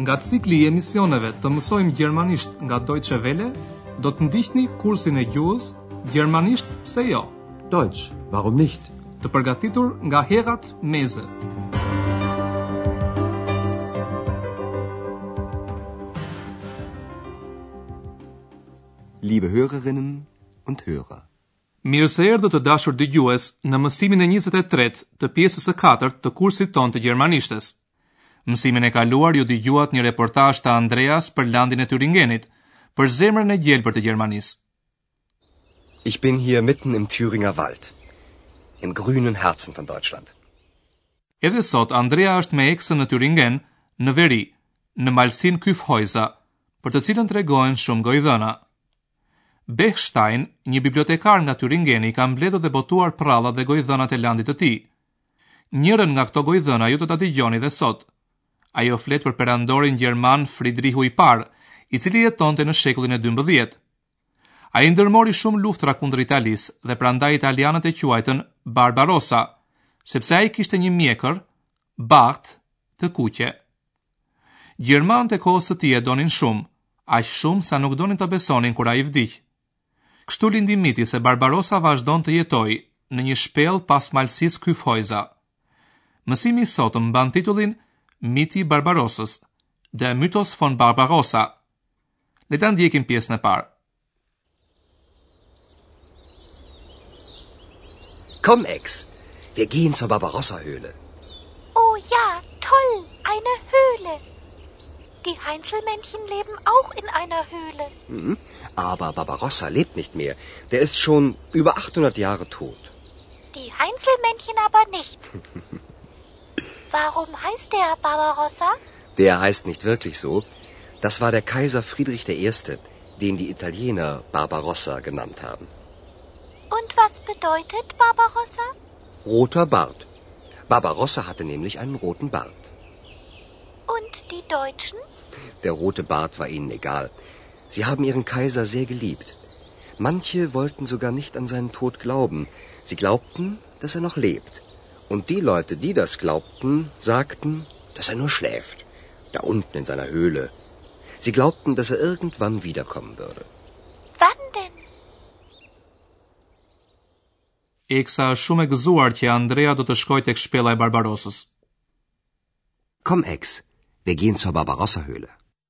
Nga cikli i emisioneve të mësojmë gjermanisht nga Deutsche Welle, do të ndiqni kursin e gjuhës Gjermanisht pse jo? Deutsch, warum nicht? Të përgatitur nga Herrad Meese. Liebe Hörerinnen und Hörer. Mirë se erdhët të dashur dëgjues në mësimin e 23 të pjesës së katërt të kursit tonë të gjermanishtes. Mësimin e kaluar ju dëgjuat një reportazh të Andreas për landin e Tyringenit, për zemrën e gjelbër të Gjermanisë. Ich bin hier mitten im Thüringer Wald, im grünen Herzen von Deutschland. Edhe sot Andrea është me eksën në Tyringen, në veri, në malësinë Kyffhäuser, për të cilën tregohen shumë gojdhëna. Bechstein, një bibliotekar nga Tyringeni, ka mbledhur dhe botuar prallat dhe gojdhënat e landit të tij. Njërën nga këto gojdhëna ju do ta dëgjoni dhe sot. Ajo flet për perandorin gjerman Fridrihu i Parë, i cili jetonte në shekullin e 12. Ai ndërmori shumë luftëra kundër Italisë dhe prandaj italianët e quajtën Barbarossa, sepse ai kishte një mjekër, Bart, të kuqe. Gjermanët e kohës së tij e donin shumë, aq shumë sa nuk donin të besonin kur ai vdiq. Kështu lindi miti se Barbarossa vazhdon të jetojë në një shpellë pas malësisë Kyffhäuser. Mësimi i sotëm mban titullin Miti i Barbarossës, Der Mythos von Barbarossa, Le ta ndjekim pjesën e parë. Komm, Ex, wir gehen zur Barbarossa-Höhle. Oh ja, toll, eine Höhle. Die Heinzelmännchen leben auch in einer Höhle. Hm? aber Barbarossa lebt nicht mehr. Der ist schon über 800 Jahre tot. Die Heinzelmännchen aber nicht. Warum heißt der Barbarossa? Der heißt nicht wirklich so. Das war der Kaiser Friedrich I., den die Italiener Barbarossa genannt haben. Und was bedeutet Barbarossa? Roter Bart. Barbarossa hatte nämlich einen roten Bart. Und die Deutschen? Der rote Bart war ihnen egal. Sie haben ihren Kaiser sehr geliebt. Manche wollten sogar nicht an seinen Tod glauben. Sie glaubten, dass er noch lebt. Und die Leute, die das glaubten, sagten, dass er nur schläft, da unten in seiner Höhle. Sie glaubten, dass er irgendwann wiederkommen würde. Wann denn? Eksa shumë e gëzuar që Andrea do të shkojë tek shpella e Barbarosës. Kom Ex, wir gehen zur Barbarossa Höhle.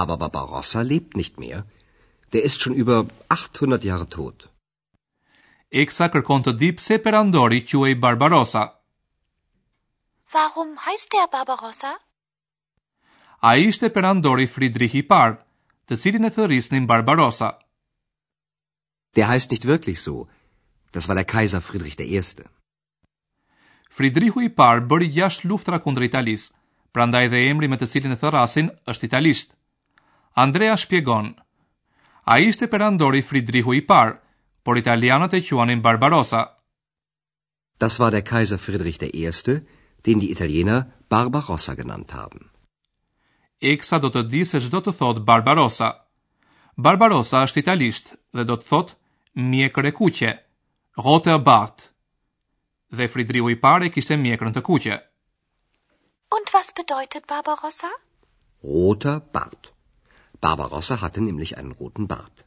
Aber Barbarossa lebt nicht mehr. Der ist schon über 800 Jahre tot. Eksa kërkon të di pse perandori quhej Barbarossa. Warum heißt der Barbarossa? Ai ishte perandori Friedrich i parë, të cilin e thërrisnin Barbarossa. Der heißt nicht wirklich so. Das war der Kaiser Friedrich der Erste. Fridrihu i parë bëri gjashtë luftra kundër Italisë, prandaj dhe emri me të cilin e thërrasin është italisht. Andrea shpjegon, ai ishte perandori Fridrihu i parë, por italianët e quanin Barbarosa. Das war der Kaiser Friedrich der Erste, den die Italiener Barbarossa genannt haben. Eksa do të di se çdo të thotë Barbarossa. Barbarossa është italisht dhe do të thotë mjekër e kuqe, roter Bart. Dhe Fridriu i parë kishte mjekrën të kuqe. Und was bedeutet Barbarossa? Roter Bart. Barbarossa hatte nämlich einen roten Bart.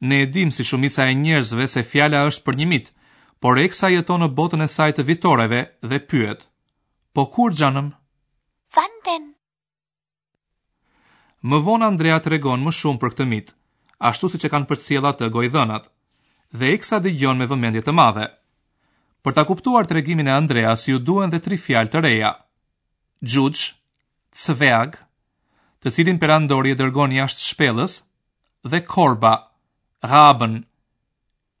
Ne e dimë si shumica e njerëzve se fjala është për një mit, por Eksa jeton në botën e saj të vitoreve dhe pyet. Po kur xhanëm? Wann denn?. Më vonë Andrea tregon më shumë për këtë mit, ashtu siç e kanë përcjellë atë gojëdhënat, dhe Eksa dëgjon me vëmendje të madhe. Për ta kuptuar tregimin e Andreasit ju duhen dhe tri fjalë të reja. Xhuxh, Zwerg, të cilin perandori e dërgon jashtë shpellës, dhe korba, Raben,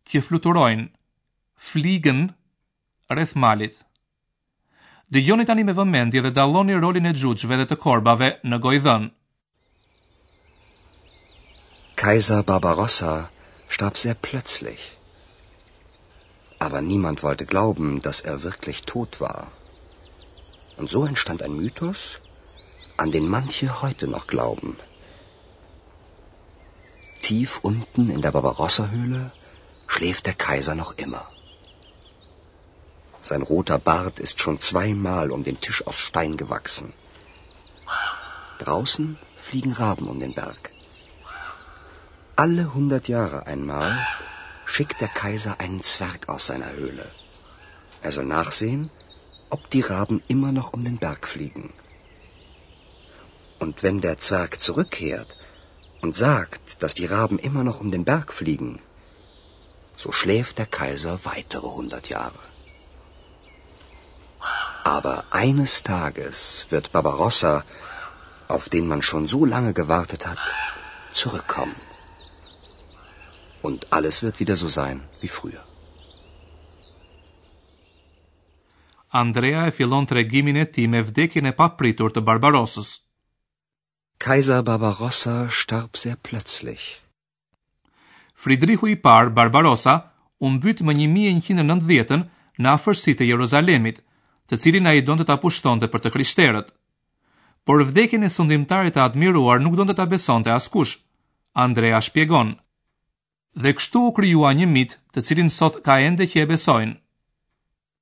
që fluturojnë, fliegen, rreth malit. Dëgjoni tani me vëmendje dhe dalloni rolin e xhuxhëve dhe të korbave në gojëdhënë. Kaiser Barbarossa starb sehr plötzlich. Aber niemand wollte glauben, dass er wirklich tot war. Und so entstand ein Mythos, an den manche heute noch glauben. Tief unten in der Barbarossa-Höhle schläft der Kaiser noch immer. Sein roter Bart ist schon zweimal um den Tisch aus Stein gewachsen. Draußen fliegen Raben um den Berg. Alle hundert Jahre einmal schickt der Kaiser einen Zwerg aus seiner Höhle. Er soll nachsehen, ob die Raben immer noch um den Berg fliegen. Und wenn der Zwerg zurückkehrt und sagt, dass die Raben immer noch um den Berg fliegen, so schläft der Kaiser weitere hundert Jahre. Aber eines Tages wird Barbarossa, auf den man schon so lange gewartet hat, zurückkommen. Und alles wird wieder so sein, wie früher. Andrea e fillon të regimin e ti me vdekin e papritur të Barbarosës. Kaiser Barbarossa starb sehr plëtslich. Fridrihu i Parë Barbarosa u mbyt më një mijë e njëqind e nëntëdhjetë në afërsi të Jeruzalemit, të cilin ai donte ta pushtonte për të krishterët. Por vdekjen e sundimtarit të admiruar nuk donte ta besonte askush, Andrea shpjegon. Dhe kështu u krijua një mit të cilin sot ka ende që e besojnë.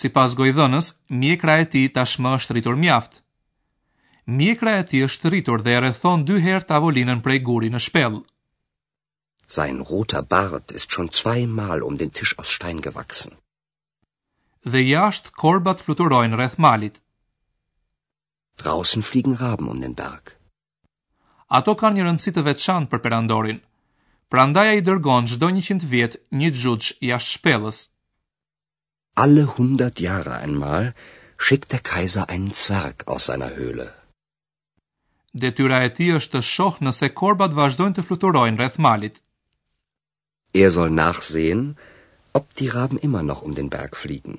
Sipas gojëdhënës, mjekra e tij tashmë është rritur mjaft. Mjekra e tij është rritur dhe e rrethon dy herë tavolinën prej guri në shpellë. Sein roter Bart ist schon zweimal um den Tisch aus Stein gewachsen. Dhe jashtë korbat fluturojnë rreth malit. Draußen fliegen Raben um den Berg. Ato kanë një rëndësi të veçantë për perandorin. Prandaj ai dërgon çdo 100 vjet një xhuxh jashtë shpellës. Alle 100 Jahre einmal schickt der Kaiser einen Zwerg aus seiner Höhle. Detyra e tij është të shohë nëse korbat vazhdojnë të fluturojnë rreth malit. Er soll nachsehen, ob die Raben immer noch um den Berg fliegen.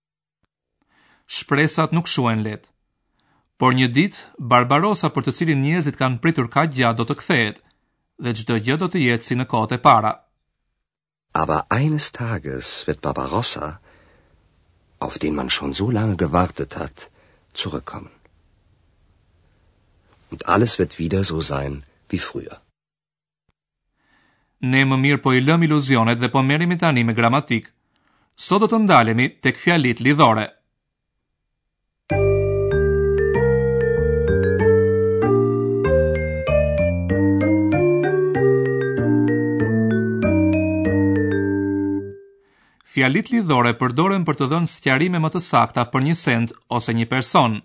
Shpresat nuk shuhen lehtë. Por një ditë, Barbarosa për të cilin njerëzit kanë pritur kaq gjatë do të kthehet dhe çdo gjë do të jetë si në kohët e para. Aber eines Tages wird Barbarossa, auf den man schon so lange gewartet hat, zurückkommen. Und alles wird wieder so sein wie früher. Ne më mirë po i lëmë iluzionet dhe po merremi tani me gramatikë. Sot do të ndalemi tek fjalitë lidhore. Fjalitë lidhore përdoren për të dhënë sqarime më të sakta për një send ose një person.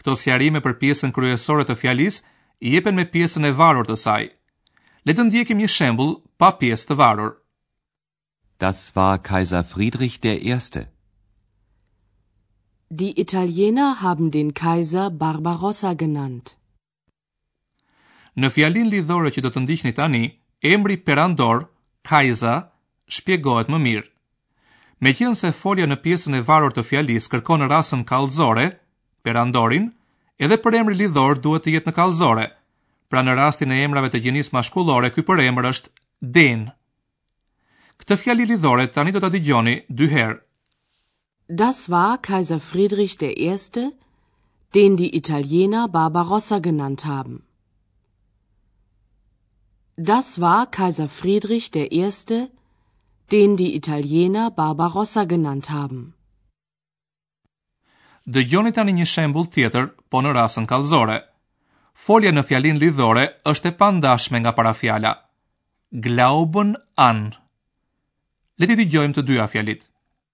Këto sqarime për pjesën kryesore të fjalisë jepen me pjesën e varur të saj. Le të ndjekim një shembull pa pjesë të varur. Das war Kaiser Friedrich der Erste. Die Italiener haben den Kaiser Barbarossa genannt. Në fjalinë lidhore që do të ndiqni tani, emri perandor, Kaiser, shpjegohet më mirë. Meqenëse folja në pjesën e varur të fjalisë kërkon rasën kallëzore, perandorin, edhe përemri lidhor duhet të jetë në kallëzore, pra në rastin e emrave të gjinisë mashkullore ky përemër është den. Këtë fjali lidhore tani do ta dëgjoni dy herë. Das war Kaiser Friedrich der Erste, den die Italiener Barbarossa genannt haben. Das war Kaiser Friedrich der Erste, den die Italiener Barbarossa genannt haben. Dëgjoni tani një shembull tjetër, po në rasën kallëzore. Folja në fjalinë lidhore është e pandashme nga parafjala. Glauben an. Le t'i dëgjojmë të dyja fjalitë.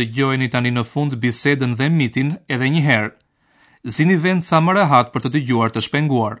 dëgjojeni tani në fund bisedën dhe mitin edhe një herë. Zini vend sa më rehat për të dëgjuar të shpenguar.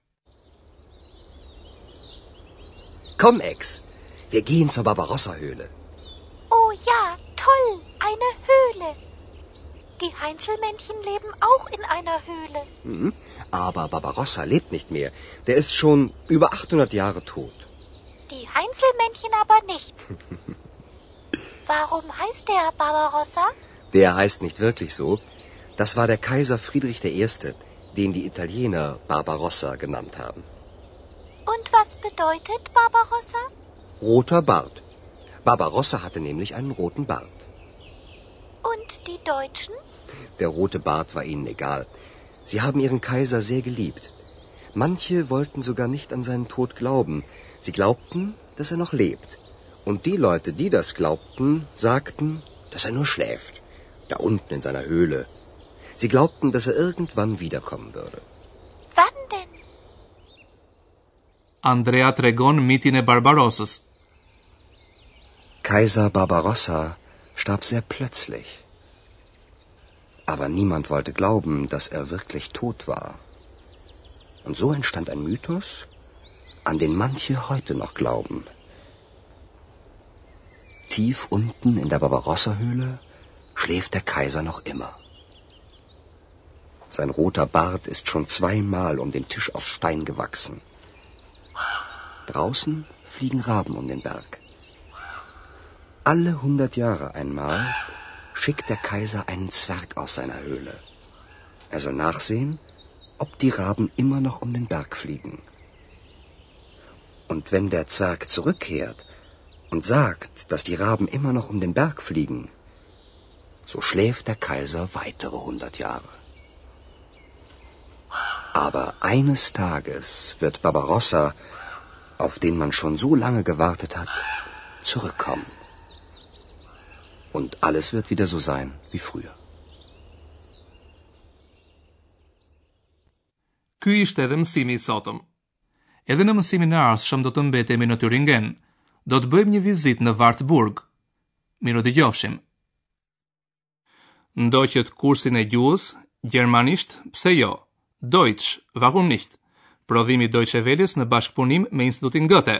Komm, Ex. Wir gehen zur Barbarossa-Höhle. Oh ja, toll, eine Höhle. Die Heinzelmännchen leben auch in einer Höhle. Hm, aber Barbarossa lebt nicht mehr. Der ist schon über 800 Jahre tot. Die Heinzelmännchen aber nicht. Warum heißt der Barbarossa? Der heißt nicht wirklich so. Das war der Kaiser Friedrich I., den die Italiener Barbarossa genannt haben. Und was bedeutet Barbarossa? Roter Bart. Barbarossa hatte nämlich einen roten Bart. Und die Deutschen? Der rote Bart war ihnen egal. Sie haben ihren Kaiser sehr geliebt. Manche wollten sogar nicht an seinen Tod glauben. Sie glaubten, dass er noch lebt. Und die Leute, die das glaubten, sagten, dass er nur schläft. Da unten in seiner Höhle, Sie glaubten, dass er irgendwann wiederkommen würde. Wann denn? Andrea Tregon mitine Barbarosses. Kaiser Barbarossa starb sehr plötzlich. Aber niemand wollte glauben, dass er wirklich tot war. Und so entstand ein Mythos, an den manche heute noch glauben. Tief unten in der Barbarossa-Höhle schläft der Kaiser noch immer. Sein roter Bart ist schon zweimal um den Tisch aus Stein gewachsen. Draußen fliegen Raben um den Berg. Alle hundert Jahre einmal schickt der Kaiser einen Zwerg aus seiner Höhle. Er soll nachsehen, ob die Raben immer noch um den Berg fliegen. Und wenn der Zwerg zurückkehrt und sagt, dass die Raben immer noch um den Berg fliegen, so schläft der Kaiser weitere hundert Jahre. Aber eines Tages wird Barbarossa, auf den man schon so lange gewartet hat, zurückkommen. Und alles wird wieder so sein wie früher. Ky ishte edhe mësimi i sotëm. Edhe në mësimin e ardhshëm do të mbetemi në Thüringen. Do të bëjmë një vizitë në Wartburg. Mirudëgjofshim. Ndoqët kursin e gjuhës, gjermanisht, pse jo? Deutsch, warum nicht? Prodhim i Deutsche Welles në bashkëpunim me Institutin Goethe.